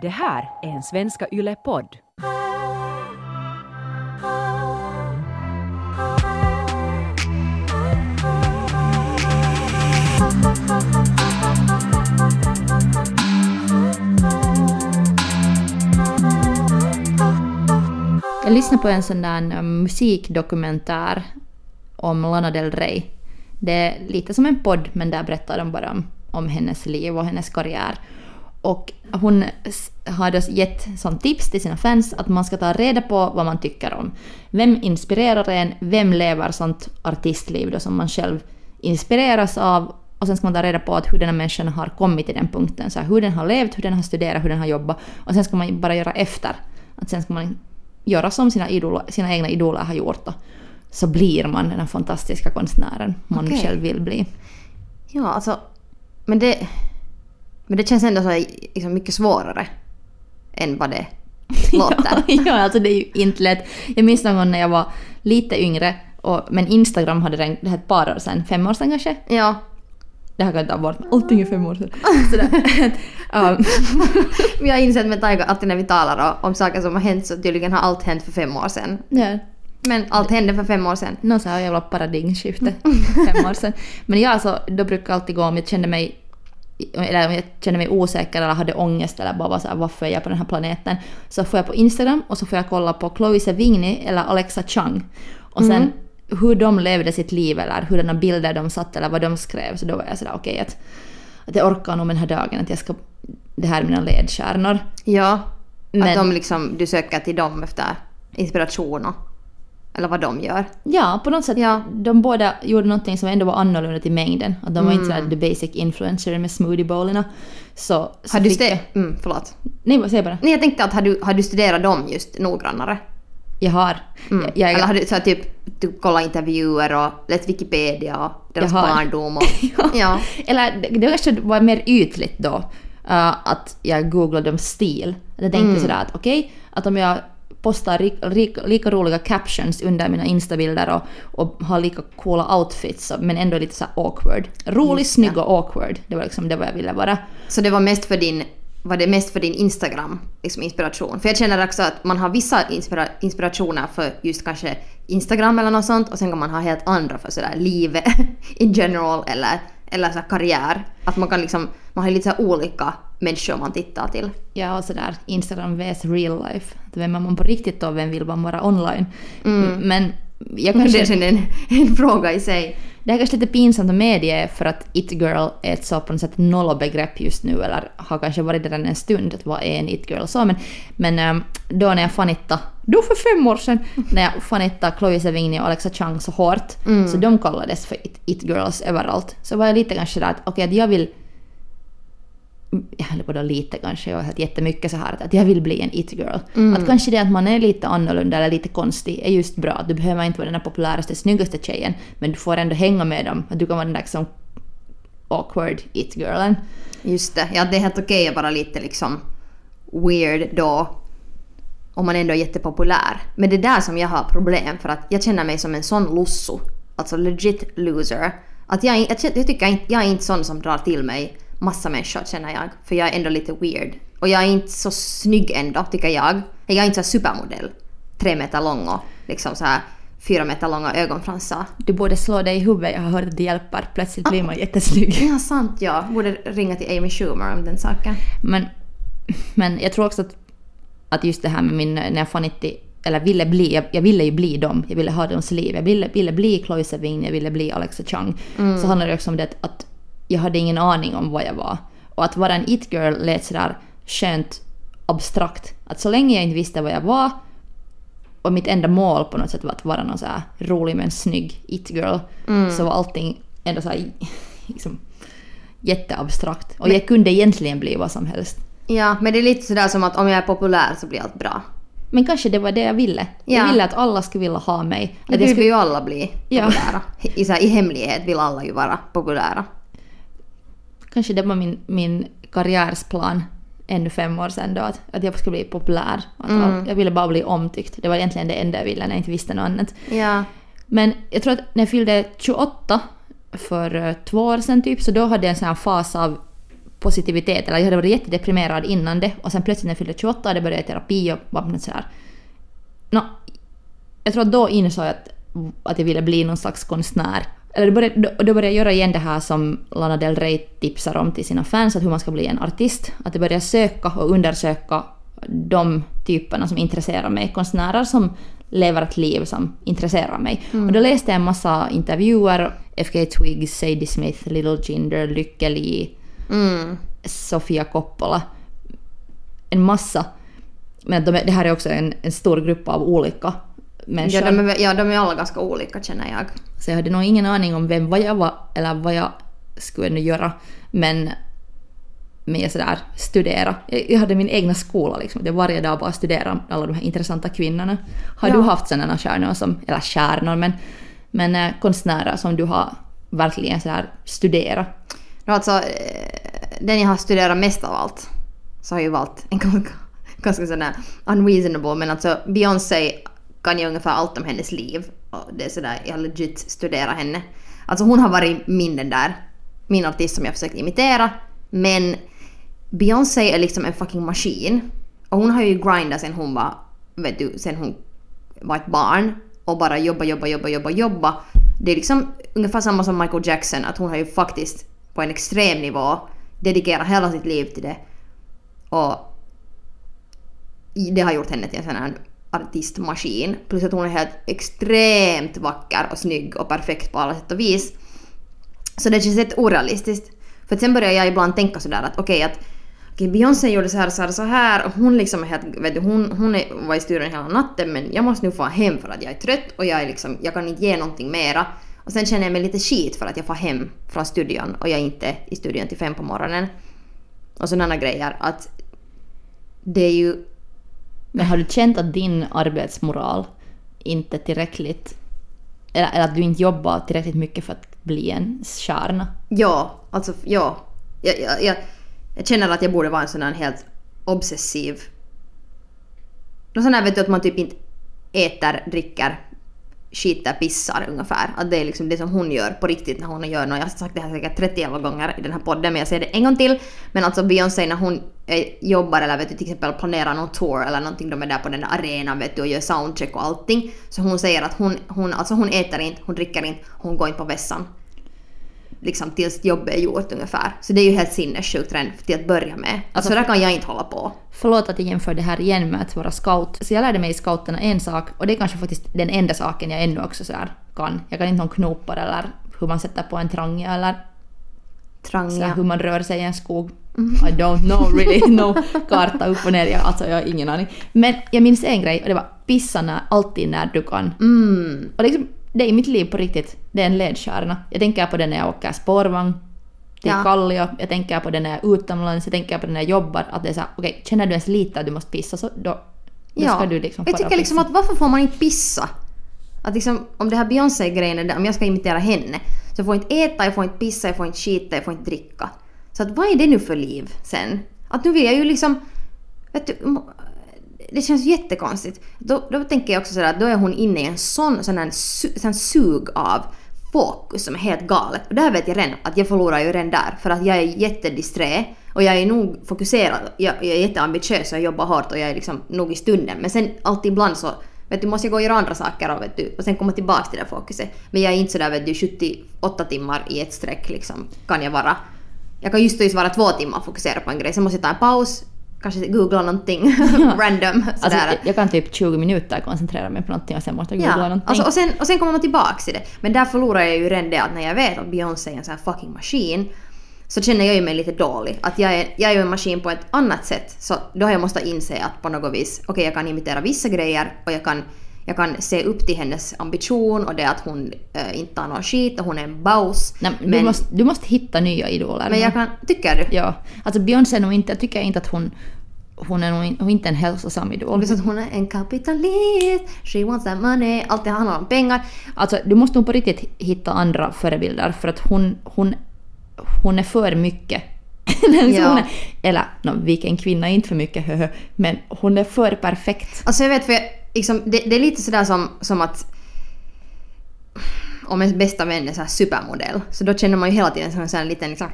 Det här är en Svenska Yle-podd. Jag lyssnade på en sån där um, musikdokumentär om Lana Del Rey. Det är lite som en podd men där berättar de bara om, om hennes liv och hennes karriär. Och hon har då gett som tips till sina fans att man ska ta reda på vad man tycker om. Vem inspirerar en? Vem lever sånt artistliv då som man själv inspireras av? Och sen ska man ta reda på att hur den här människan har kommit till den punkten. Så här, hur den har levt, hur den har studerat, hur den har jobbat. Och sen ska man bara göra efter. Att sen ska man göra som sina, idol, sina egna idoler har gjort. Då. Så blir man den här fantastiska konstnären man Okej. själv vill bli. Ja, alltså. Men det, men det känns ändå så här, liksom mycket svårare än vad det låter. ja, alltså det är ju inte lätt. Jag minns någon gång när jag var lite yngre, och, men Instagram hade den, det här ett par år sedan, fem år sedan kanske? Ja. Det här kan jag ta bort, allting är fem år sedan. Sådär. um, jag har insett med Taika att alltid när vi talar om saker som har hänt så tydligen har allt hänt för fem år sedan. ja, Men allt hände för fem år sedan. någon sån här jävla paradigmskifte fem år sedan. Men jag alltså, då brukar alltid gå om jag kände mig eller om jag kände mig osäker eller hade ångest eller bara var så här, varför är jag på den här planeten? Så får jag på Instagram och så får jag kolla på Chloe Sevigny eller Alexa Chung. Och sen hur de levde sitt liv eller hurdana bilder de satt eller vad de skrev. Så då var jag sådär okej att, att jag orkar nog den här dagen att jag ska... Det här är mina ledstjärnor. Ja. Men- Att de liksom, du söker till dem efter inspiration och, eller vad de gör. Ja, på något sätt. Ja. De båda gjorde någonting som ändå var annorlunda till mängden. Att de var inte sådär the basic influencer med smoothiebowlerna. Så, så Har du fick jag- mm, förlåt. Nej, jag bara? Nej, jag tänkte att har du, har du studerat dem just noggrannare? Jag har. Mm. Jag, jag, Eller har du så typ du kollat intervjuer och läst Wikipedia och deras barndom och... ja. ja. Eller det, det kanske var mer ytligt då. uh, att jag googlade om stil. Jag tänkte sådär att okej, att om jag postar ri, ri, lika roliga captions under mina instabilder och, och har lika coola outfits men ändå lite så awkward. Rolig, Just snygg och awkward. Det var liksom det vad jag ville vara. Så det var mest för din, var det mest för din Instagram liksom inspiration? För jag känner också att man har vissa inspira, inspirationer för just kanske Instagram eller något sånt och sen kan man ha helt andra för sådär livet in general eller, eller så karriär. Att man kan liksom, man har lite så olika människor man tittar till. Ja, och sådär Instagram vs real life. Vem är man på riktigt och vem vill man vara online? Men jag kanske... Det är en, en fråga i sig. Det är kanske lite pinsamt att medge för att it-girl är ett så på något sätt nollbegrepp just nu eller har kanske varit det en stund att vad är en it-girl så men, men ehm, då när jag fanitta, då för fem år sedan, när jag fanitta Chloe Sevigny och Alexa Chung så hårt så de kallades för it- it-girls överallt så var jag lite kanske där att okej att jag vill jag höll på då lite kanske, jag har hört jättemycket så här att jag vill bli en it-girl. Att kanske det att man är lite annorlunda eller lite konstig är just bra. Du behöver inte vara den där populäraste, snyggaste tjejen, men du får ändå hänga med dem. Att du kan vara den där som awkward it-girlen. Just det, ja det är helt okej att vara lite liksom weird då. Om man ändå är jättepopulär. Men det är där som jag har problem för att jag känner mig som en sån lusso. Alltså legit loser. Att jag, jag, jag tycker inte, jag är inte sån som drar till mig massa människor känner jag. För jag är ändå lite weird. Och jag är inte så snygg ändå tycker jag. Jag är inte så supermodell. Tre meter lång och liksom så här fyra meter långa ögonfransar. Du borde slå dig i huvudet, jag har hört att det hjälper. Plötsligt blir man jättesnygg. Ja, sant ja. Borde ringa till Amy Schumer om den saken. Men, men jag tror också att, att just det här med min, när jag fann inte, eller ville bli, jag, jag ville ju bli dem, jag ville ha deras liv, jag ville, ville bli Chloe Sevigny, jag ville bli Alexa Chung. Så handlar det också om det att, jag hade ingen aning om vad jag var. Och att vara en it-girl lät sådär skönt abstrakt. Att så länge jag inte visste vad jag var och mitt enda mål på något sätt var att vara någon så här rolig men snygg it-girl så var allting ändå så här, liksom, jätteabstrakt. Och jag kunde egentligen bli vad som helst. Ja, men det är lite sådär som att om jag är populär så blir allt bra. Men kanske det var det jag ville. Jag Ja. ville att alla skulle vilja ha mig. Det Att jag vill skulle, ju alla bli Ja. populära. I, så här, I hemlighet vill alla ju vara populära. kanske det var min, min karriärsplan ännu fem år sedan då, att, att jag skulle bli populär. Att all- Jag ville bara bli omtyckt. Det var egentligen det enda jag ville när jag inte visste något annat. Ja. Men jag tror att när jag fyllde 28 för eh, två år sedan typ, så då hade jag en sån här fas av positivitet. Eller jag hade varit jättedeprimerad innan det och sen plötsligt när jag fyllde 28 hade jag börjat terapi och var sådär... Nå, jag tror att då insåg jag att, att jag ville bli någon slags konstnär. Eller då började, då, då började jag göra igen det här som Lana Del Rey tipsar om till sina fans, att hur man ska bli en artist. Att jag började söka och undersöka de typerna som intresserar mig. Konstnärer som lever ett liv som intresserar mig. Och då läste jag en massa intervjuer. F.K. Twigs, Sadie Smith, Little Jinder, Lykke Li, Mm. Sofia Coppola. En massa. Men de, det här är också en, en stor grupp av olika människor. Ja, de är, ja, de är alla ganska olika känner jag. Så jag hade nog ingen aning om vem vad jag var eller vad jag skulle ännu göra. Men, men jag sådär studera. Jag, hade min egna skola liksom. Jag varje dag bara studera alla de här intressanta kvinnorna. Har Ja. du haft sådana stjärnor som, eller stjärnor men, men eh, konstnärer som du har verkligen sådär studerat? No, alltså, eh, den jag har studerat mest av allt så har jag ju valt en ganska, ganska sån där unreasonable men alltså Beyoncé kan jag ungefär allt om hennes liv. Och det är sådär, jag har legit studerat henne. Alltså hon har varit min den där, min artist som jag försökt imitera. Men Beyoncé är liksom en fucking maskin. Och hon har ju grindat sen hon var, vet du, sen hon var ett barn. Och bara jobba, jobba, jobba, jobba, jobba. Det är liksom ungefär samma som Michael Jackson, att hon har ju faktiskt på en extrem nivå dedikerar hela sitt liv till det. Och det har gjort henne till en sån här artistmaskin. Plus att hon är helt extremt vacker och snygg och perfekt på alla sätt och vis. Så det känns helt orealistiskt. För att sen börjar jag ibland tänka sådär att okej att okay, Beyoncé gjorde så här, så här, så här och hon liksom är helt, vet du, hon, hon är, var i studion hela natten men jag måste nu få hem för att jag är trött och jag är liksom, jag kan inte ge någonting mera. Och sen känner jag mig lite skit för att jag får hem från studion och jag är inte i studion till fem på morgonen. Och sådana grejer att det är ju Men har du känt att din arbetsmoral inte är tillräckligt... Eller, eller att du inte jobbar tillräckligt mycket för att bli en stjärna? Ja, alltså ja. Jag, jag, jag, jag känner att jag borde vara en sån här helt obsessiv... Någon sån här vet du att man typ inte äter, dricker, skiter, pissar ungefär. Att det är liksom det som hon gör på riktigt när hon gör något. Jag har sagt det här säkert 30 gånger i den här podden men jag säger det en gång till. Men alltså Beyoncé när hon eh, jobbar eller vet du till exempel planerar någon tour eller någonting, de är där på den där arenan vet du och gör soundcheck och allting. Så hon säger att hon, hon, alltså hon äter inte, hon dricker inte, hon går inte på vässan liksom tills jobbet är gjort ungefär. Så det är ju helt sinnessjukt redan till att börja med. Alltså där kan jag inte hålla på. Förlåt att jag jämför det här igen med att vara scout. Så jag lärde mig i scouterna en sak och det är kanske faktiskt den enda saken jag ännu också så här kan. Jag kan inte någon knopar eller hur man sätter på en tranja eller så här, Tranga. hur man rör sig i en skog. I don't know really. No karta upp och ner. Jag, alltså jag har ingen aning. Men jag minns en grej och det var pissa när, alltid när du kan. Mm. Och liksom, det är i mitt liv på riktigt. Det är en ledstjärna. Jag tänker på det när jag åker spårvagn till Ja. Kallio. Jag tänker på det när jag är utomlands. Jag tänker på det när jag jobbar. Att det är så här, okej, känner du ens lite att du måste pissa så då, då ska du liksom jag tycker liksom att varför får man inte pissa? Att liksom, om det här Beyoncé-grejen, om jag ska imitera henne, så jag får inte äta, jag får inte pissa, jag får inte skita, jag får inte dricka. Så att vad är det nu för liv sen? Att nu vill jag ju liksom... Vet du, det känns jättekonstigt. Då, då tänker jag också sådär att då är hon inne i en sån, sån här sån sug av fokus som är helt galet. Och där vet jag redan att jag förlorar ju redan där. För att jag är jättedisträ och jag är nog fokuserad. Jag, jag är jätteambitiös och jag jobbar hårt och jag är liksom nog i stunden. Men sen alltid ibland så vet du, måste jag gå och göra andra saker och, vet du, och sen komma tillbaka till det där fokuset. Men jag är inte sådär vet du, 78 timmar i ett streck liksom kan jag vara. Jag kan just och just vara två timmar och fokusera på en grej. Sen måste jag ta en paus, kanske googla någonting random. Sådär. Alltså, jag, kan typ 20 minuter koncentrera mig på någonting och sen måste jag googla Ja, någonting. alltså, och, sen, och sen kommer man tillbaks till det. Men där förlorar jag ju redan det att när jag vet att Beyoncé är en sån här fucking maskin så känner jag ju mig lite dålig. Att jag är, jag är en maskin på ett annat sätt. Så då har jag måste inse att på något vis, okej jag kan imitera vissa grejer och jag kan, jag kan se upp till hennes ambition och det att hon äh, inte tar någon skit och hon är en baus. Nej, men du, måste, du måste hitta nya idoler. men jag kan, tycker du? Ja, alltså Beyoncé är nog inte, jag tycker inte att hon, hon är nog in, hon är inte en hälsosam idol. Att hon är en kapitalist, she wants that money, allt det handlar om pengar. Alltså du måste nog på riktigt hitta andra förebilder för att hon, hon, hon är för mycket. Ja. hon är, eller no, vilken kvinna är inte för mycket men hon är för perfekt. Alltså jag vet för jag, liksom, det, det är lite sådär som, som att om ens bästa vän är så här supermodell så då känner man ju hela tiden som en sån här liten liksom,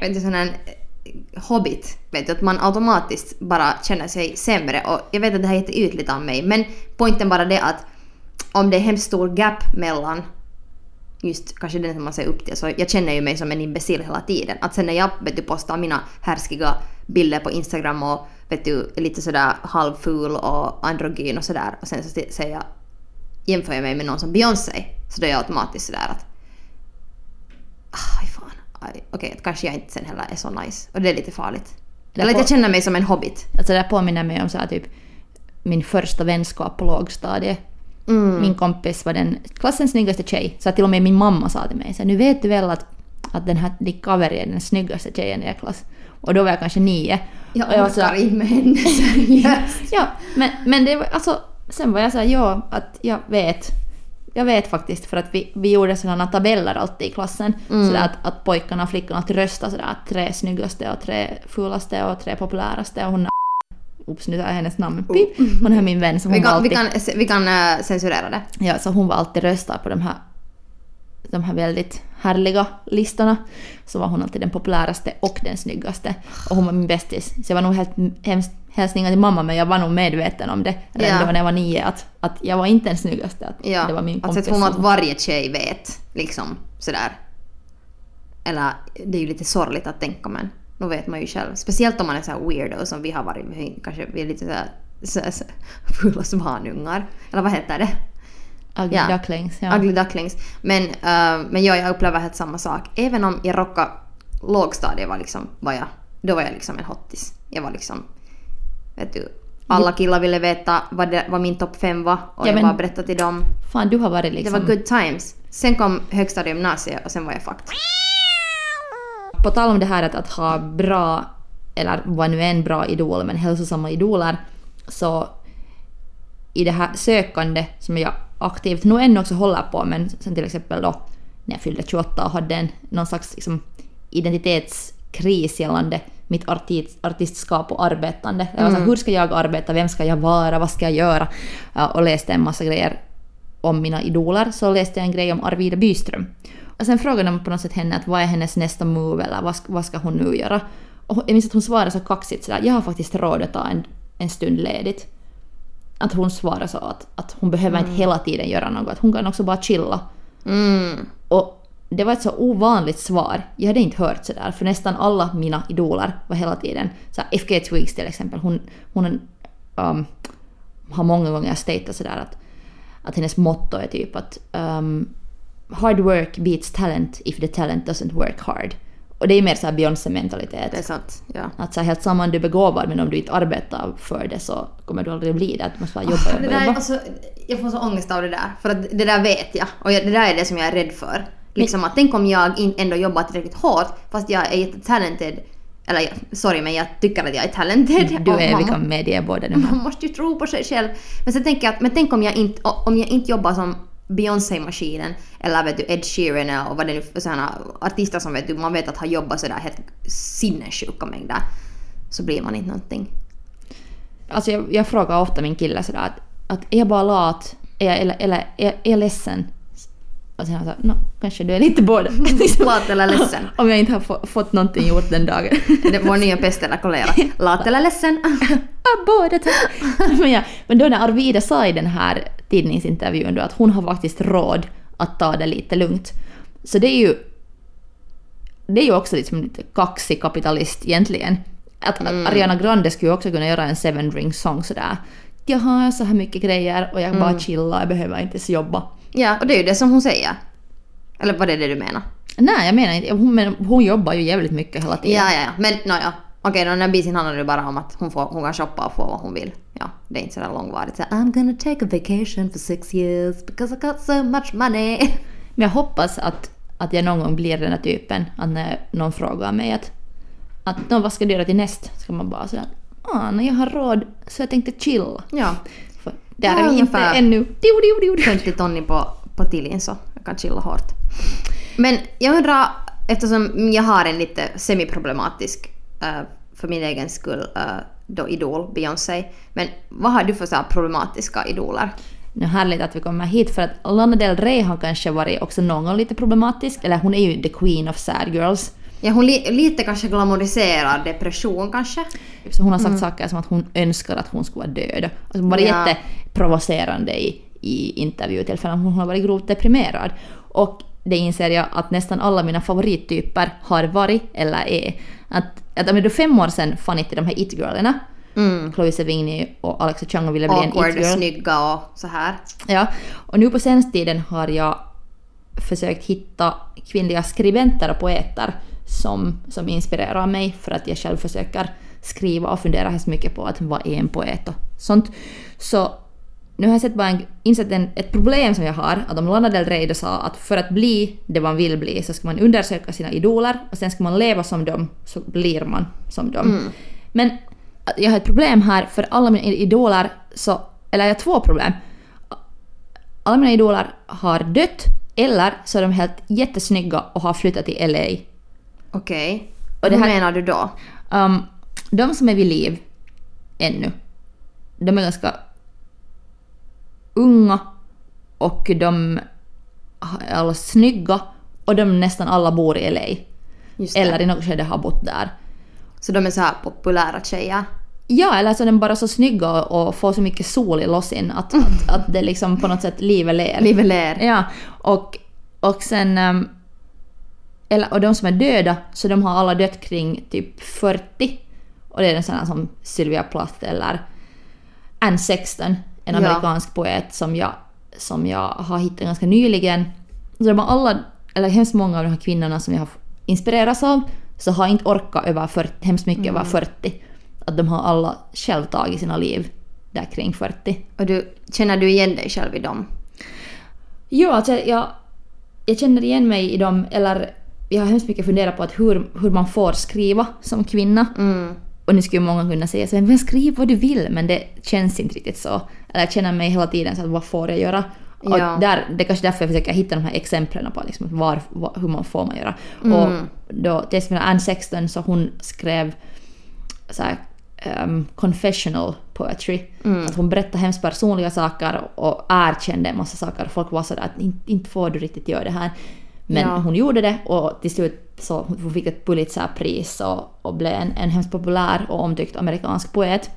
vet du, sån här eh, hobbit. Vet du, att man automatiskt bara känner sig sämre. Och jag vet att det här är jätteytligt av mig. Men poängen bara det att om det är hemskt stor gap mellan just kanske den som man ser upp till. Så jag känner ju mig som en imbecill hela tiden. Att sen när jag vet du, postar mina härskiga bilder på Instagram och vet du, lite sådär halvful och androgyn och sådär och sen så säger jag jämför jag mig med någon som Beyoncé så då är jag automatiskt sådär att aj fan, aj, okej att kanske jag inte sen heller är så nice och det är lite farligt. Det Eller att jag känner mig som en hobbit. Alltså det påminner mig om så här, typ min första vänskap på lågstadiet. Min kompis var den klassens snyggaste tjej. Så att till och med min mamma sa till mig så här, nu vet du väl att, att den här din kaveri är den snyggaste tjejen i er klass. Och då var jag kanske nio. Jag och jag orkar inte med henne seriöst. Ja, men, men det var alltså... Sen var jag såhär, ja, att jag vet. Jag vet faktiskt för att vi, vi gjorde sådana tabeller alltid i klassen. Sådär att, att pojkarna och flickorna alltid röstade sådär att tre snyggaste och tre fulaste och tre populäraste och hon är Oops, nu tar jag hennes namn. Pip. Hon är min vän så hon Vi kan, vi alltid... kan, vi kan censurera det. Ja, så hon var alltid röstad på de här, de här väldigt härliga listorna. Så var hon alltid den populäraste och den snyggaste. Och hon var min bästis. Så jag var nog helt hemskt hälsningar till mamma men jag var nog medveten om det redan Ja. då när jag var nio att, att jag var inte den snyggaste. Att Ja, det var min alltså kompis. jag tror nog att varje tjej vet liksom sådär. Eller det är ju lite sorgligt att tänka men då vet man ju själv. Speciellt om man är så weirdo som vi har varit. Vi kanske vi är lite såhär så, så, fulla svanungar. Eller vad heter det? Ugly Ja. ducklings. Ja. Ugly ducklings. Men, uh, men ja, jag upplever helt samma sak. Även om jag rockade lågstadiet var liksom, var jag, då var jag liksom en hottis. Jag var liksom, vet du, alla killar ville veta vad, det, vad min topp fem var och Ja, jag bara berättade till dem. Fan, du har varit Det liksom... var good times. Sen kom högstadiet gymnasiet och sen var jag fucked. På tal om det här att, att ha bra, eller vad nu är en bra idol, men hälsosamma idoler, så i det här sökande som jag aktivt nog ännu också håller på, men sen till exempel då när jag fyllde 28 och hade en, någon slags liksom, identitetskris gällande mitt artist, artistskap och arbetande. Jag var så här, hur ska jag arbeta? Vem ska jag vara? Vad ska jag göra? Och läste en massa grejer om mina idoler så läste jag en grej om Arvida Byström. Och sen frågade de på något sätt henne att vad är hennes nästa move eller vad, ska- vad ska hon nu göra? Och jag minns att hon svarade så kaxigt sådär, jag har faktiskt råd att ta en, en stund ledigt. Att hon svarade så att, att hon behöver inte hela tiden göra något, att hon kan också bara chilla. Mm. Och det var ett så ovanligt svar. Jag hade inte hört sådär, för nästan alla mina idoler var hela tiden... Så här, FK Twigs till exempel, hon, hon um, har många gånger statat sådär att, att hennes motto är typ att um, hard work beats talent if the talent doesn't work hard. Och det är mer såhär Beyoncé-mentalitet. Det är sant. Ja. Att så här, helt samma om du är begåvad men om du inte arbetar för det så kommer du aldrig bli det. Du måste bara jobba, Det jobba, där, jobba. alltså, jag får så ångest av det där. För att det där vet jag. Och jag, det där är det som jag är rädd för. Liksom att tänk om jag in, ändå jobbar tillräckligt hårt fast jag är jättetalented. Eller sorry men jag tycker att jag är talented. Du är, vi kan medge båda man måste ju tro på sig själv. Men sen tänker jag att men tänk om jag inte, om jag inte jobbar som Beyoncé-maskinen eller vet du Ed Sheeran och vad det nu är sådana artister som vet du, man vet att har jobbat sådär helt sinnessjuka mängder. Så blir man inte någonting. Alltså jag, jag frågar ofta min kille sådär att, att är jag bara lat? Är jag, eller, eller är, är jag ledsen? Och sen han sa no, kanske du är lite båda. Lat eller ledsen. Om jag inte har få, fått någonting gjort den dagen. Det är vår nya pest eller kolera. Lat eller ledsen. Ja, båda tack. men, ja, men då när Arvida sa i den här tidningsintervjun då att hon har faktiskt råd att ta det lite lugnt. Så det är ju det är ju också liksom lite kaxig kapitalist egentligen. Att Mm. Ariana Grande skulle ju också kunna göra en seven ring song sådär. Jag har så här mycket grejer och jag Mm. bara chillar, jag behöver inte ens jobba. Ja, och det är ju det som hon säger. Eller vad är det du menar? Nej, jag menar inte, hon, men hon jobbar ju jävligt mycket hela tiden. Ja, ja, ja. Men nåja. Okej, då den här bisen handlar ju bara om att hon, får, hon kan shoppa och få vad hon vill. Ja, det är inte sådär långvarigt. Så, I'm gonna take a vacation for six years because I got so much money. Men jag hoppas att, att jag någon gång blir den här typen, att när någon frågar mig att, att "Nå, vad ska du göra till näst? Ska man bara säga ah, när jag har råd så jag tänkte chilla. Ja, För där är vi inte ännu. Dio, dio, dio, dio. 50 tonni på, på tillin så jag kan chilla hårt. Men jag undrar, eftersom jag har en lite semiproblematisk eh, för min egen skull eh, då idol, Beyoncé. Men vad har du för så problematiska idoler? Nu härligt att vi kommer hit för att Lana Del Rey har kanske varit också någon gång lite problematisk. Eller hon är ju the queen of sad girls. Ja, hon li, lite kanske glamoriserar depression kanske. Så hon har sagt saker som att hon önskar att hon skulle vara död. Alltså hon var Ja. jätteprovocerande i, i intervjutillfällen. Hon har varit grovt deprimerad. Och det inser jag att nästan alla mina favorittyper har varit eller är. Att, att om det är fem år sedan fann inte de här it-girlarna, Mm. Chloe Sevigny och Alexa Chung ville bli en Awkward, it-girl. snygga och så här. Ja, och nu på senaste tiden har jag försökt hitta kvinnliga skribenter och poeter som, som inspirerar mig för att jag själv försöker skriva och fundera hemskt mycket på att vad är en poet och sånt. Så nu har jag sett bara en, insett en, ett problem som jag har, att om Lana Del Rey då sa att för att bli det man vill bli så ska man undersöka sina idoler och sen ska man leva som dem så blir man som dem. Men jag har ett problem här för alla mina idoler så, eller jag har två problem alla mina idoler har dött eller så är de helt jättesnygga och har flyttat till LA. Okej. Och Hur här- menar du då? Um, de som är vid liv ännu, de är ganska unga och de är alla snygga och de nästan alla bor i LA. Eller i något skede har bott där. Så de är så här populära tjejer. Ja, eller så är de bara så snygga och får så mycket sol i lossin att, att, att det liksom på något sätt livet ler. Livet ler. Ja, och, och sen... ehm, eller, och de som är döda, så de har alla dött kring typ 40. Och det är en sån här som Sylvia Plath eller Anne Sexton, en Ja. amerikansk poet som jag, som jag har hittat ganska nyligen. Så de alla, eller hemskt många av de här kvinnorna som jag har inspirerats av, så har inte orkat över 40, hemskt mycket över 40. Att de har alla själv tagit sina liv där kring 40. Och du, känner du igen dig själv i dem? Ja, alltså jag, jag känner igen mig i dem, eller jag har hemskt mycket funderat på att hur, hur man får skriva som kvinna. Mm. Och nu skulle många kunna säga så men skriv vad du vill, men det känns inte riktigt så. Eller jag känner mig hela tiden så att vad får jag göra? Och Ja. där, det är kanske därför jag försöker hitta de här exemplen på liksom var, var, hur man får man göra. Mm. Och då, till exempel Anne Sexton, så hon skrev så här, ehm, confessional poetry. Mm. Att hon berättade hemskt personliga saker och erkände en massa saker. Folk var sådär att inte, inte får du riktigt göra det här. Men Ja. hon gjorde det och till slut så hon fick ett Pulitzerpris och, och blev en, en hemskt populär och omtyckt amerikansk poet.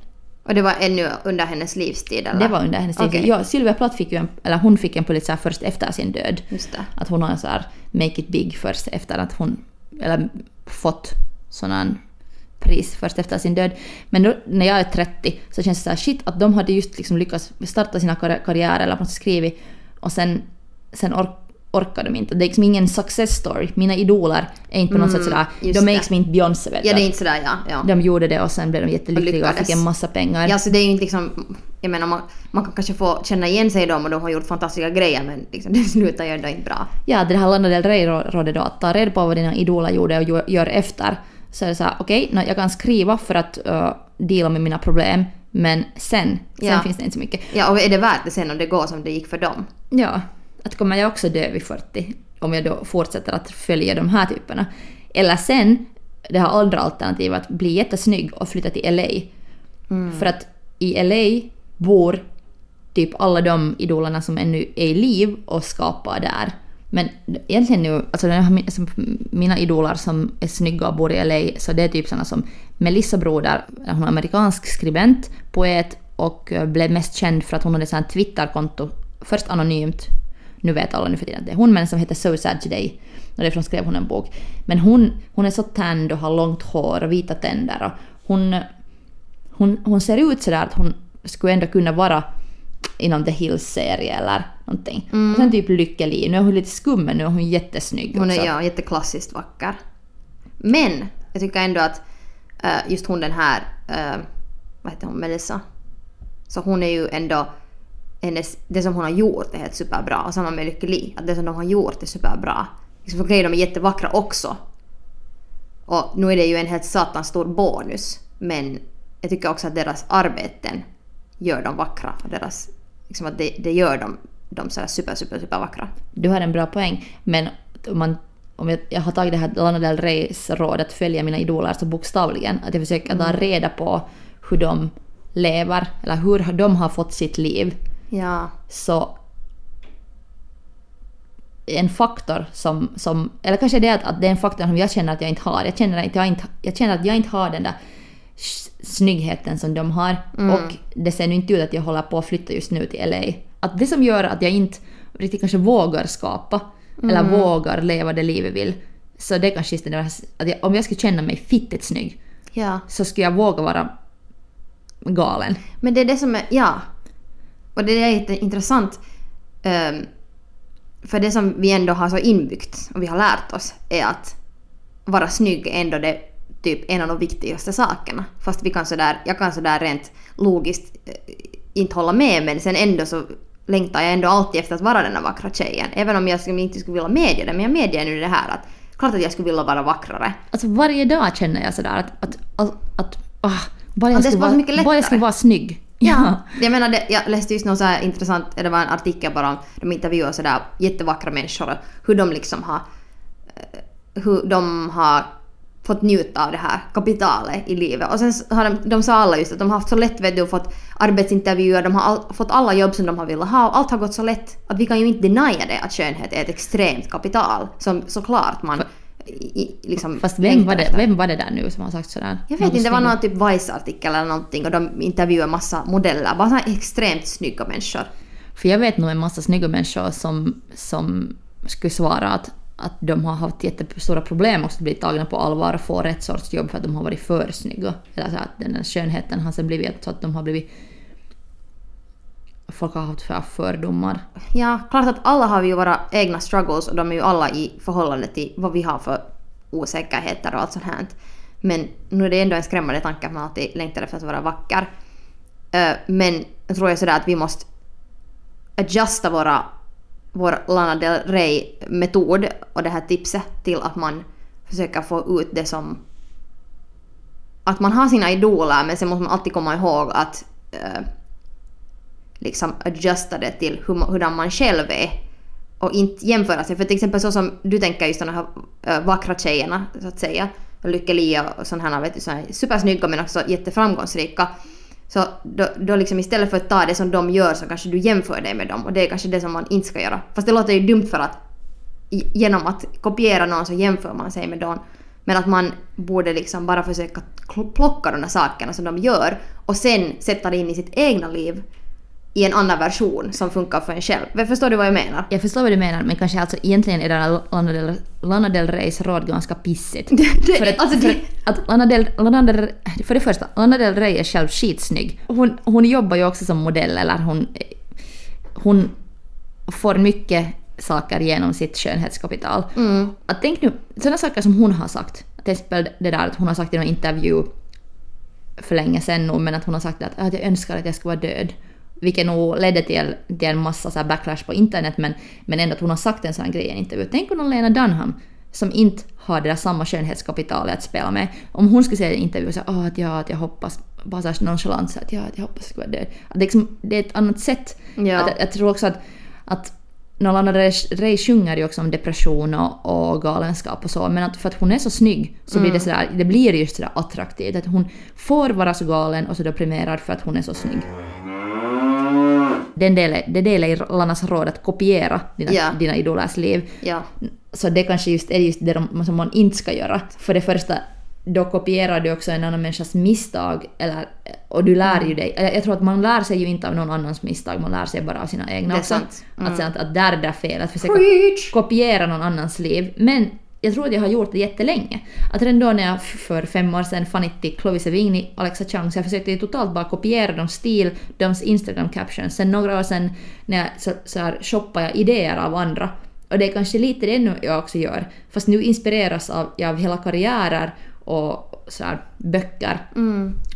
Och det var ännu under hennes livstid eller? Det var under hennes tid. Okej. Ja, Sylvia Plath fick ju en, eller hon fick en Pulitzer först efter sin död. Just det. Att hon har en så här make it big först efter att hon, eller fått sån pris först efter sin död. Men då, när jag är 30 så känns det så här shit att de hade just liksom lyckats starta sina karri- karriärer eller skrivit och sen, sen ork, orkar de inte. Det är liksom ingen success story. Mina idoler är inte på något sätt sådär, de är det. liksom inte Beyoncé vet Ja, det är inte sådär ja. ja. De gjorde det och sen blev de jättelyckliga och, lyckades. fick en massa pengar. Ja, så det är ju inte liksom... Jag menar, man, man kan kanske få känna igen sig i dem och de har gjort fantastiska grejer men liksom, det slutar ju ändå inte bra. Ja, det här Lana Del Rey-rådet då, att ta reda på vad dina idoler gjorde och gör- efter. Så är det så här, okej, nå, jag kan skriva för att uh, deala med mina problem, men sen, sen Ja. finns det inte så mycket. Ja, och är det värt det sen om det går som det gick för dem? Ja, att kommer jag också dö vid 40 om jag då fortsätter att följa de här typerna? Eller sen, det här andra alternativet, att bli jättesnygg och flytta till LA. För att i LA bor typ alla de idolerna som ännu är i liv och skapar där. Men egentligen nu, alltså alltså mina idoler som är snygga och bor i LA, så det är typ såna som Melissa Broder, hon är amerikansk skribent, poet och eh, blev mest känd för att hon hade ett Twitterkonto, först anonymt, nu vet alla nu för tiden att det är hon, men som heter So Sad Today. Och därifrån skrev hon en bok. Men hon, hon är så tänd och har långt hår och vita tänder och hon, hon, hon ser ut sådär att hon skulle ändå kunna vara inom The Hills-serie eller någonting. Och sen typ Lykkeli. Nu är hon lite skum men nu är hon jättesnygg Hon är också. ja, jätteklassiskt vacker. Men jag tycker ändå att eh, just hon den här, eh, vad heter hon, Melissa? Så hon är ju ändå, hennes, det som hon har gjort är helt superbra. Och samma med Lykke Li, att det som de har gjort är superbra. Liksom, Okej, de är jättevackra också. Och nu är det ju en helt satans stor bonus. Men jag tycker också att deras arbeten gör dem vackra. Och deras, liksom att det, det gör dem, dem sådär super, super, super vackra. Du har en bra poäng. Men om, man, om jag, jag har tagit det här Lana Del Reys råd att följa mina idoler så bokstavligen. Att jag försöker ta reda på hur de lever, eller hur de har fått sitt liv. Ja. Så en faktor som, som eller kanske det är att, att det är en faktor som jag känner att jag inte har. Jag känner att jag inte, jag känner att jag inte har den där snyggheten som de har. Och det ser nu inte ut att jag håller på att flytta just nu till LA. Att det som gör att jag inte riktigt kanske vågar skapa eller vågar leva det livet vill. Så det är kanske just det där att jag, om jag skulle känna mig fittigt snygg Ja. så skulle jag våga vara galen. Men det är det som är, ja. Och det är jätteintressant. Um, för det som vi ändå har så inbyggt och vi har lärt oss är att vara snygg är ändå det typ en av de viktigaste sakerna. Fast vi kan sådär, jag kan sådär rent logiskt eh, inte hålla med men sen ändå så längtar jag ändå alltid efter att vara den där vackra tjejen. Även om jag inte skulle vilja medge det. Men jag medger nu det här att klart att jag skulle vilja vara vackrare. Alltså varje dag känner jag sådär att, att, att, att ah, bara, Ja, jag skulle vara, bara jag skulle vara snygg. Ja. Jag menar, det, jag läste just något så intressant, det var en artikel bara om, de intervjuade sådär jättevackra människor hur de liksom har, eh, hur de har fått njuta av det här kapitalet i livet. Och sen har de, de sa alla just att de har haft så lätt vet du, fått arbetsintervjuer, de har all, fått alla jobb som de har velat ha och allt har gått så lätt att vi kan ju inte denia det att skönhet är ett extremt kapital som såklart man i, liksom Fast vem var, det, efter. vem var det där nu som har sagt sådär? Jag vet inte, det var någon typ Vice-artikel eller någonting och de intervjuade massa modeller, bara så här extremt snygga människor. För jag vet nog en massa snygga människor som, som skulle svara att, att de har haft jättestora problem också att bli tagna på allvar och få rätt sorts jobb för att de har varit för snygga. Eller så att den där skönheten har sen blivit så att de har blivit... Folk har haft för fördomar. Ja, klart att alla har vi ju våra egna struggles och de är ju alla i förhållande till vad vi har för osäkerheter och allt sånt här. Men nu är det ändå en skrämmande tanke att man alltid längtar efter att vara vacker. Eh, men jag tror jag sådär att vi måste adjusta våra, vår Lana Del Rey-metod och det här tipset till att man försöker få ut det som att man har sina idoler men sen måste man alltid komma ihåg att eh, liksom adjusta det till hur, hurdan man själv är. Och inte jämföra sig. För till exempel så som du tänker just de här eh, vackra tjejerna så att säga. Och Lykke Li och sådana här, vet du, såna här supersnygga men också jätteframgångsrika. Så då, då liksom istället för att ta det som de gör så kanske du jämför dig med dem. Och det är kanske det som man inte ska göra. Fast det låter ju dumt för att genom att kopiera någon så jämför man sig med dem. Men att man borde liksom bara försöka plocka de här sakerna som de gör och sen sätta det in i sitt egna liv i en annan version som funkar för en själv. Förstår du vad jag menar? Jag förstår vad du menar, men kanske alltså egentligen är det Lana Del, Lana Del Reys råd ganska pissigt. det- för att, alltså för det- att Lana Del, Lana Del, för det första, Lana Del Rey är själv skitsnygg. Hon, hon jobbar ju också som modell, eller hon, hon får mycket saker genom sitt skönhetskapital. Att tänk nu, sådana saker som hon har sagt, till exempel det där att hon har sagt i någon intervju för länge sedan nu, men att hon har sagt att, att jag önskar att jag skulle vara död. Vilket nog ledde till, till en massa så backlash på internet, men, men ändå att hon har sagt en sån här grej i en intervju. Tänk om någon Lena Dunham, som inte har det där samma skönhetskapitalet att spela med, om hon skulle säga i en intervju så "Åh, att, ja, att jag hoppas, bara så här nonchalant, så att, ja, att jag hoppas att jag vara död. Att det, liksom, det är ett annat sätt. Ja. Att, jag tror också att, att när Lana Del Rey sjunger ju också om depression och, och galenskap och så, men att för att hon är så snygg så blir det sådär, det blir just sådär attraktivt. Att hon får vara så galen och så deprimerad för att hon är så snygg. Den delen, det delar i Lanas råd att kopiera dina, Ja. dina idolers liv. Ja. Så det kanske just är just det de- som man inte ska göra. För det första, då kopierar du också en annan människas misstag. Eller, och du lär Mm. ju dig. Jag tror att man lär sig ju inte av någon annans misstag, man lär sig bara av sina egna Det är sant. Mm. Att, att, att där är det fel, att försöka Preach! kopiera någon annans liv. Men jag tror att jag har gjort det jättelänge. Att redan då när jag för fem år sedan fann till Chloe Sevigny, Alexa Chung, så jag försökte totalt bara kopiera deras stil, deras Instagram captions. Sen några år sedan när jag så, så här, shoppade jag idéer av andra. Och det är kanske lite det nu jag också gör. Fast nu inspireras av, jag av hela karriärer och så här, böcker.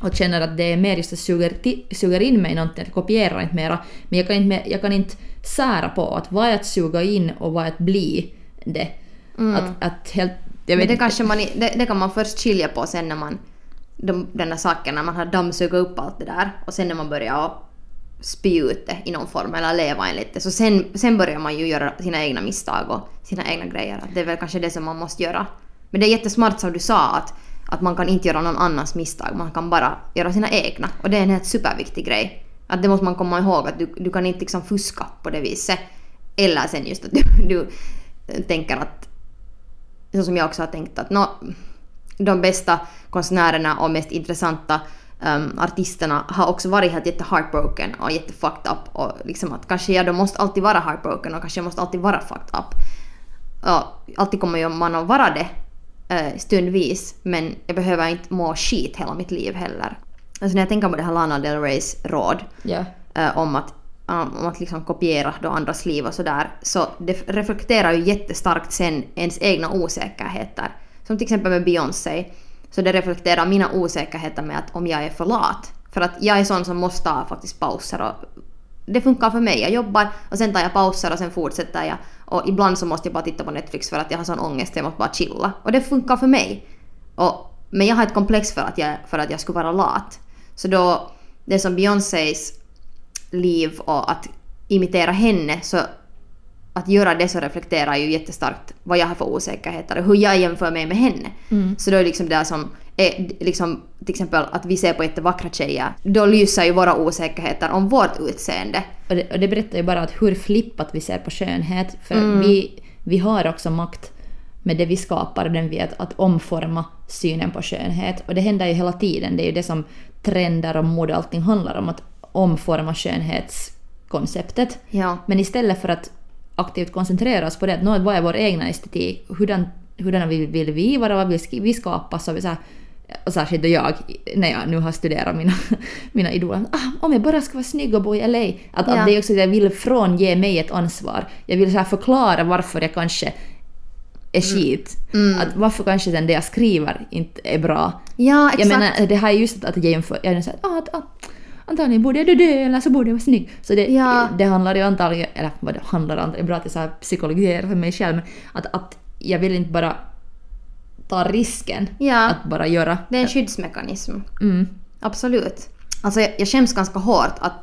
Och känner att det är mer just att suger, suger in mig någonting, att jag kopierar inte mera. Men jag kan inte, jag kan inte sära på att vad är att suga in och vad är att bli det. Att, att helt... Jag Men vet det, kanske man, det, det kan man först skilja på sen när man... De, den där när man har dammsugit upp allt det där och sen när man börjar spy ut det i någon form eller leva enligt det. Så sen, sen börjar man ju göra sina egna misstag och sina egna grejer. Att Det är väl kanske det som man måste göra. Men det är jättesmart som du sa att, att man kan inte göra någon annans misstag, man kan bara göra sina egna. Och det är en helt superviktig grej. Att det måste man komma ihåg att du, du kan inte liksom fuska på det viset. Eller sen just att du, du tänker att, så som jag också har tänkt att nå, de bästa konstnärerna och mest intressanta um, artisterna har också varit helt jätte heartbroken och jätte fucked up och liksom att kanske jag då måste alltid vara heartbroken och kanske jag måste alltid vara fucked up. Och alltid kommer ju man att vara det uh, stundvis men jag behöver inte må skit hela mitt liv heller. Alltså när jag tänker på det här Lana Del Reys råd Ja. uh, om att, Um, om att liksom kopiera då andras liv och sådär så det reflekterar ju jättestarkt sen ens egna osäkerheter. Som till exempel med Beyoncé. Så det reflekterar mina osäkerheter med att om jag är för lat. För att jag är sån som måste ta faktiskt pauser och det funkar för mig. Jag jobbar och sen tar jag pauser och sen fortsätter jag. Och ibland så måste jag bara titta på Netflix för att jag har sån ångest, jag måste bara chilla. Och det funkar för mig. Och, men jag har ett komplex för att jag, för att jag skulle vara lat. Så då, det som Beyoncés liv och att imitera henne så att göra det så reflekterar ju jättestarkt vad jag har för osäkerheter och hur jag jämför mig med henne. Så då är liksom det som är liksom till exempel att vi ser på jättevackra tjejer, då lyser ju våra osäkerheter om vårt utseende. Och det, och det berättar ju bara att hur flippat vi ser på skönhet. För Mm. vi, vi har också makt med det vi skapar och den vi att, att omforma synen på skönhet. Och det händer ju hela tiden. Det är ju det som trender och mode och allting handlar om. Att omforma skönhetskonceptet. Ja. Men istället för att aktivt koncentrera oss på det, att vad är vår egna estetik, hurdan, hurdana vill, vi vara, vad vill vi skapa, så vi så här, och särskilt då jag, när jag nu har studerat mina, mina idoler, ah, om jag bara ska vara snygg och bo i LA. Att, Ja. att det är också att jag vill frånge mig ett ansvar. Jag vill så förklara varför jag kanske är skit. Att varför kanske den det jag skriver inte är bra. Ja, exakt. Jag menar, det här är just att jag jämför, jag är så här, ah, att, ah, antagligen borde jag dö eller så borde jag vara snygg. Så det, Ja. det handlar ju antagligen, eller vad det handlar om, det är bra att jag psykologiserar för mig själv, men att, att jag vill inte bara ta risken Ja. att bara göra... Det är en skyddsmekanism. Mm. Absolut. Alltså jag, jag skäms ganska hårt att,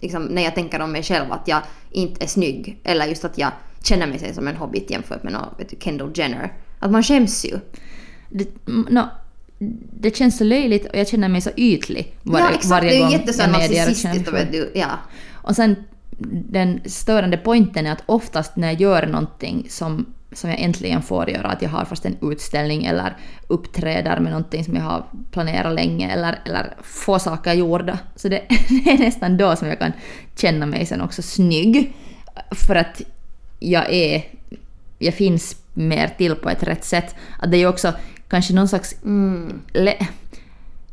liksom, när jag tänker om mig själv att jag inte är snygg. Eller just att jag känner mig som en hobbit jämfört med någon, vet du, Kendall Jenner. Att man skäms ju. Det, nå, det känns så löjligt och jag känner mig så ytlig varje, ja exakt, varje gång jag medger. Vet du. Ja. Och sen den störande poängen är att oftast när jag gör någonting som, som jag äntligen får göra, att jag har fast en utställning eller uppträder med någonting som jag har planerat länge eller, eller få saker gjorda. Så det, det är nästan då som jag kan känna mig sen också snygg. För att jag är, jag finns mer till på ett rätt sätt. Att det är ju också kanske någon slags... Le,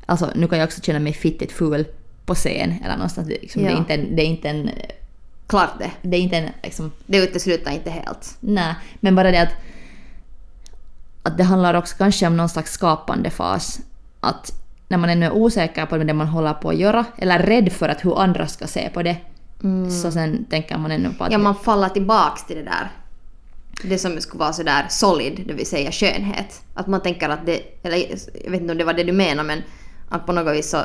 alltså nu kan jag också känna mig fittigt ful på scen eller någonstans. Det, liksom, det, är Ja. inte en, det är inte en... Klart det. Det är inte en liksom, Det utesluter inte helt. Nej, men bara det att, att det handlar också kanske om någon slags skapande fas. Att när man ännu är osäker på det man håller på att göra, eller rädd för att hur andra ska se på det, så sen tänker man ännu på att... Ja, man faller tillbaks till det där. Det som skulle vara sådär solid, det vill säga skönhet. Att man tänker att det, eller jag vet inte om det var det du menar men att på något vis så eh,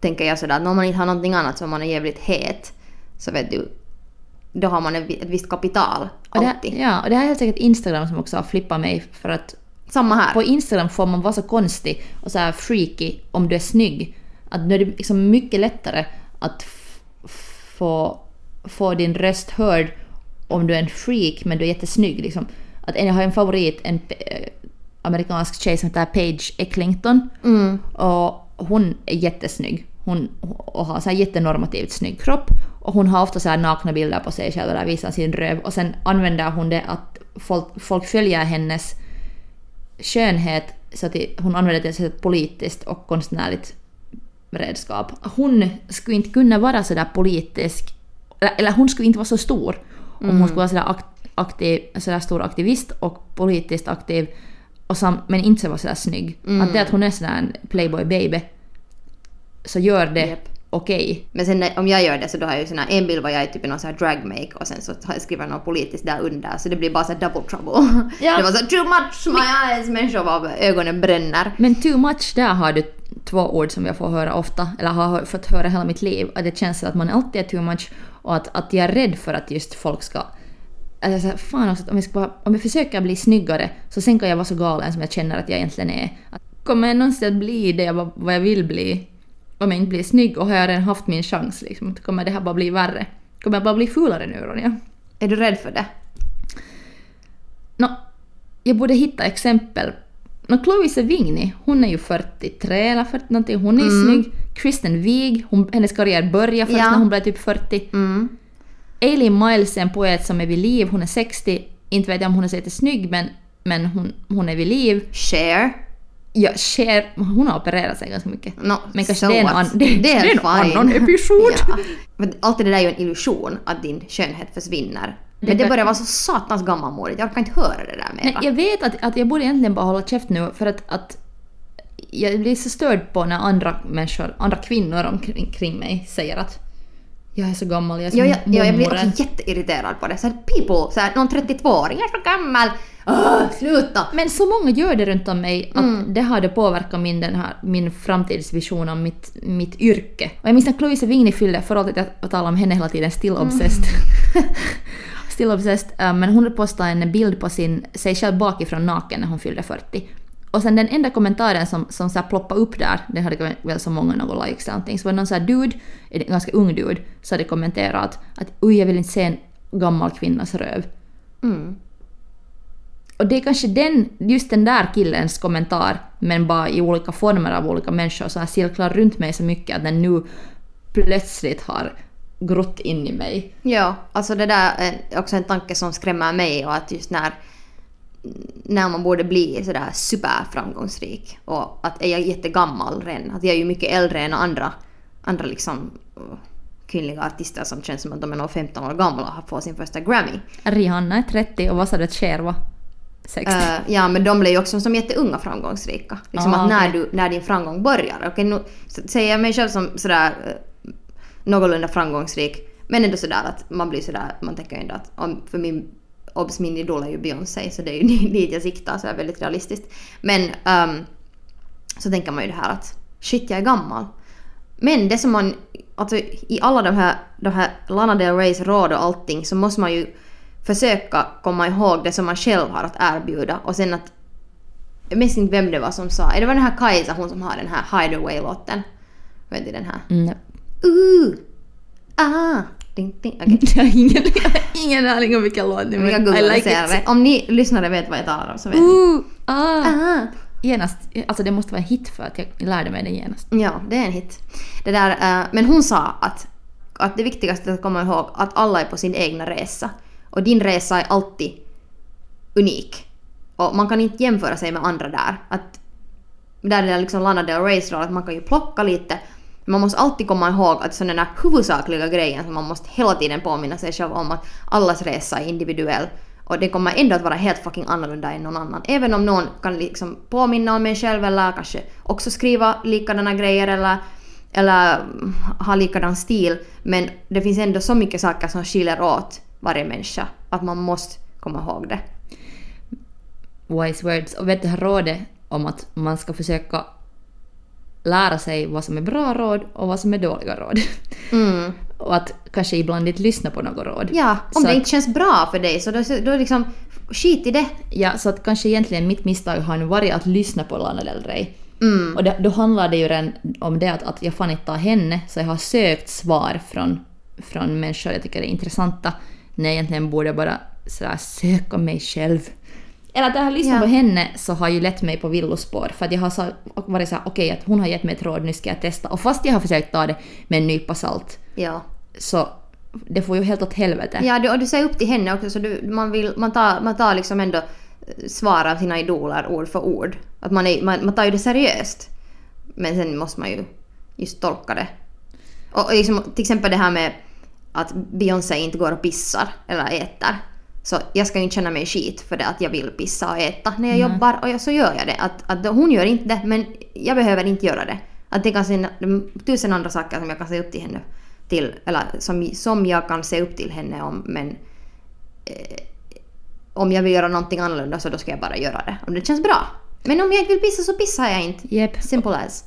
tänker jag sådär att om man inte har någonting annat så om man är jävligt het så vet du, då har man ett vi- ett visst kapital. och det, Alltid. ja, och det här är helt säkert Instagram som också har flippat mig för att Samma här. på Instagram får man vara så konstig och så här freaky om du är snygg. Att då är det liksom mycket lättare att få, få din röst hörd om du är en freak men du är jättesnygg. Liksom. Att jag har en favorit, en eh, amerikansk tjej som heter Paige Ecklington. Och hon är jättesnygg. Hon och har så här jättenormativt snygg kropp. Och hon har ofta så här nakna bilder på sig själv där visar sin röv. Och sen använder hon det att folk, folk följer hennes skönhet så att hon använder det som ett politiskt och konstnärligt redskap. Hon skulle inte kunna vara sådär politisk, eller, eller hon skulle inte vara så stor om hon skulle vara sådär ak- aktiv, sådär stor aktivist och politiskt aktiv och sam, men inte så vara sådär snygg. Att det att hon är sådär en playboy baby så gör det Japp. okej. Men sen när- om jag gör det så då har jag ju sån här, en bild var jag i typ i någon sån här drag make och sen så har jag något politiskt där under så det blir bara så här double trouble. Ja. Det var så too much my eyes, människor var ögonen bränner. Men too much, där har du två ord som jag får höra ofta, eller har fått höra hela mitt liv. Att det känns att man alltid är too much och att, att jag är rädd för att just folk ska... Alltså, fan också, om jag, ska bara, om jag försöker bli snyggare så sen kan jag vara så galen som jag känner att jag egentligen är. Att, kommer jag någonsin att bli det jag, vad jag vill bli? Om jag inte blir snygg och har jag redan haft min chans liksom, att kommer det här bara bli värre? Kommer jag bara bli fulare nu Ronja? Är du rädd för det? Nå, jag borde hitta exempel. Nå, Chloe Sevigny, hon är ju 43 eller 40 någonting, hon är ju snygg. Kristen Wiig, hon, hennes karriär började först Ja. när hon blev typ 40. Mm. Eileen Miles är en poet som är vid liv, hon är 60. Inte vet jag om hon är så jättesnygg men, men hon, hon är vid liv. Cher? Ja, Cher, hon har opererat sig ganska mycket. No, men kanske so det är an, det, det är en annan episod. Ja. Men det där är ju en illusion att din skönhet försvinner. Men Det börjar vara så satans gammalmodigt. Jag orkar inte höra det där mera. jag vet att, att jag borde egentligen bara hålla käft nu för att, att jag blir så störd på när andra människor, andra kvinnor omkring kring mig säger att jag är så gammal, jag är som Ja, jag, ja, jag blir också jätteirriterad på det. Så här, people, så här, någon 32-åring, jag är så gammal. Åh, sluta! Men så många gör det runt om mig att Mm. det hade påverkat min, den här, min framtidsvision om mitt, mitt yrke. Och jag minns när Chloe Sevigny fyllde, förlåt att jag, talar om henne hela tiden, still Mm. still obsessed. äh, men hon postade en bild på sin, sig själv bakifrån naken när hon fyllde 40. Och sen den enda kommentaren som, som så ploppade upp där, den hade väl så många några likes eller någonting, så var det någon så här dude, en ganska ung dude, så hade kommenterat att, att oj jag vill inte se en gammal kvinnas röv. Mm. Och det är kanske den, just den där killens kommentar, men bara i olika former av olika människor, så här cirklar runt mig så mycket att den nu plötsligt har grott in i mig. Ja, alltså det där är också en tanke som skrämmer mig och att just när, när man borde bli sådär superframgångsrik och att är jag jättegammal redan, att jag är ju mycket äldre än andra, andra liksom uh, kvinnliga artister som känns som att de är nog 15 år gamla och har fått sin första Grammy. Rihanna är 30 och vad sa du att Cher var? 60? Eh, ja, men de blev ju också som jätteunga framgångsrika. Liksom Ah, att när, du, när din framgång börjar. Okej, nu s- säger jag mig själv som sådär uh, någorlunda framgångsrik. Men ändå sådär att man blir sådär, man tänker ändå att om, för min obs, min idol är ju Beyoncé så det är ju dit jag siktar så är väldigt realistiskt. Men um, så tänker man ju det här att shit jag är gammal. Men det som man, alltså i alla de här, de här Lana Del Reys råd och allting så måste man ju försöka komma ihåg det som man själv har att erbjuda och sen att jag minns inte vem det var som sa, det var den här Kajsa, hon som har den här Hideaway-låten. Vet du den här? Mm. Uh! Ah! Ding, ding. Okej. Jag har ingen, jag har ingen aning om vilken låt det är, I like it. det. Om ni lyssnare vet vad jag talar om så vet ni. Uh, ah. Ah! Genast, alltså det måste vara en hit för att jag lärde mig det genast. Ja, det är en hit. Det där, eh, men hon sa att, att det viktigaste att komma ihåg att alla är på sin egna resa. Och din resa är alltid unik. Och man kan inte jämföra sig med andra där. Att, där är det liksom Lana Del Reys roll, att man kan ju plocka lite. Men man måste alltid komma ihåg att sådana huvudsakliga grejen som man måste hela tiden påminna sig själv om att allas resa är individuell. Och det kommer ändå att vara helt fucking annorlunda än någon annan. Även om någon kan liksom påminna om en själv eller kanske också skriva likadana grejer eller, eller ha likadan stil. Men det finns ändå så mycket saker som skiljer åt varje människa att man måste komma ihåg det. Wise words. Och vet du här rådet om att man ska försöka lära sig vad som är bra råd och vad som är dåliga råd. Mm. och att kanske ibland inte lyssna på något råd. Ja, om Så det att- inte känns bra för dig så då, då liksom skit i det. Ja, så att kanske egentligen mitt misstag har nu varit att lyssna på Lana Del Rey. Mm. Och det, då handlar det ju redan om det att, att jag fan inte tar henne, så jag har sökt svar från, från människor jag tycker är intressanta, när jag egentligen borde bara sådär söka mig själv. Eller att jag har lyssnat på henne så har ju lett mig på villospår, för att jag har så, varit såhär okej att hon har gett mig ett råd, nu ska jag testa. Och fast jag har försökt ta det med en nypa salt, Ja. så det får ju helt åt helvete. Ja, du, och du säger upp till henne också så du, man, vill, man, tar, man tar liksom ändå eh, svar av sina idoler ord för ord. Att man, är, man, man tar ju det seriöst. Men sen måste man ju just tolka det. Och, och liksom, till exempel det här med att Beyoncé inte går och pissar eller äter. Så jag ska ju inte känna mig skit för det att jag vill pissa och äta när jag jobbar och jag, så gör jag det. Att, att hon gör inte det men jag behöver inte göra det. Att det kan sen, tusen andra saker som jag kan se upp till henne till, eller som, som jag kan se upp till henne om men eh, om jag vill göra någonting annorlunda så då ska jag bara göra det. Om det känns bra. Men om jag inte vill pissa så pissar jag inte. Jep. Simple as.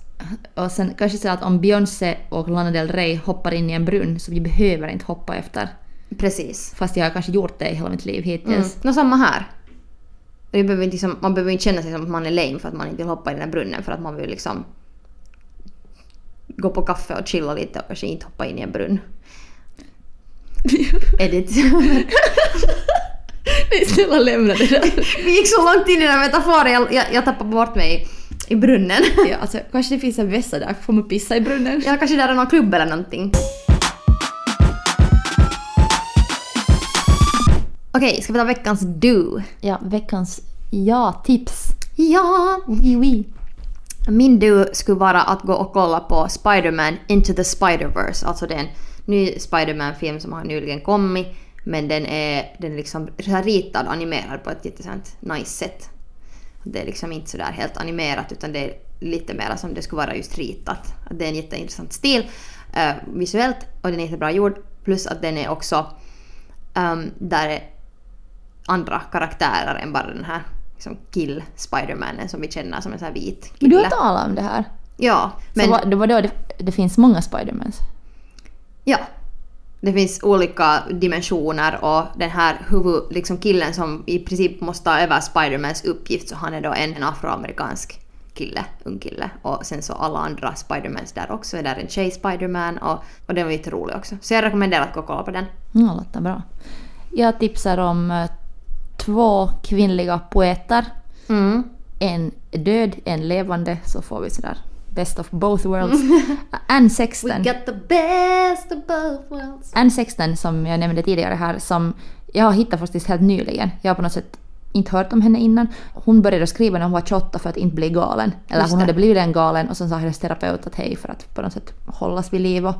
Och sen kanske så att om Beyoncé och Lana Del Rey hoppar in i en brunn så vi behöver inte hoppa efter. Precis. Fast jag har kanske gjort det i hela mitt liv Mm. hittills. Nå, samma här. Det behöver inte liksom, man behöver inte känna sig som att man är lame för att man inte vill hoppa i den här brunnen för att man vill liksom gå på kaffe och chilla lite och kanske inte hoppa in i en brunn. Edit. Nej, snälla lämna det där. Vi gick så långt in i den här metaforen, jag, jag, jag tappade bort mig i, i brunnen. Ja, alltså, kanske det finns en vässa där, får man pissa i brunnen? Ja, kanske där är någon klubb eller någonting. Okej, ska vi ta veckans do? Ja, veckans ja-tips. Ja! Oui, oui. Min do skulle vara att gå och kolla på Spider-Man Into the Spider-Verse. Alltså det är en ny Spider-Man-film som har nyligen kommit. Men den är, den är liksom ritad och animerad på ett jättesant nice sätt. Det är liksom inte sådär helt animerat utan det är lite mer som det skulle vara just ritat. Det är en jätteintressant stil eh, visuellt och den är jättebra gjord. Plus att den är också um, där är andra karaktärer än bara den här liksom kill Spidermanen som vi känner som en sån här vit Men du har kille. talat om det här. Ja, Men... Så vad, det var då det, det finns många Spidermans? ja. Det finns olika dimensioner och den här huvud, liksom killen som i princip måste ta över Spidermans uppgift så han är då en, afroamerikansk kille, ung kille. Och sen så alla andra Spidermans där också. Där är en tjej Spiderman och, och den var jätterolig också. Så jag rekommenderar att gå och kolla på den. Ja, låter bra. Jag tipsar om eh, två kvinnliga poeter. Mm. En död, en levande, så får vi sådär best of both worlds. Anne Sexton. got the best of both worlds. Anne Sexton som jag nämnde tidigare här, som jag har hittat faktiskt helt nyligen. Jag har på något sätt inte hört om henne innan. Hon började skriva när hon var 28 för att inte bli galen. Eller hon hade blivit en galen och sen sa hennes terapeut att hej för att på något sätt hållas vid liv och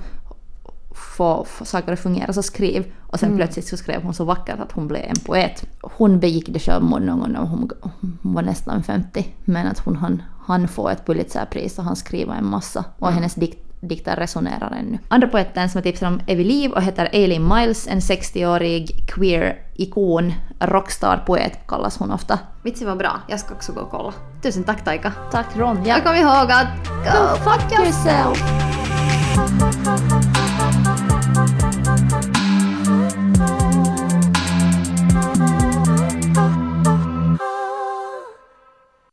få, få saker att fungera så skriv. Och sen plötsligt så skrev hon så vackert att hon blev en poet. Hon begick det självmord någon gång när hon, hon var nästan 50. Men att hon hann, hann få ett Pulitzerpris och han skriva en massa. Och hennes dikt, dikter resonerar ännu. Andra poeten som jag tipsar om är vid liv och heter Aileen Miles, en 60-årig queer-ikon, rockstar-poet kallas hon ofta. Vitsi vad bra, jag ska också gå och kolla. Tusen tack Taika. Tack Ronja! Och kom ihåg att go fuck yourself! yourself!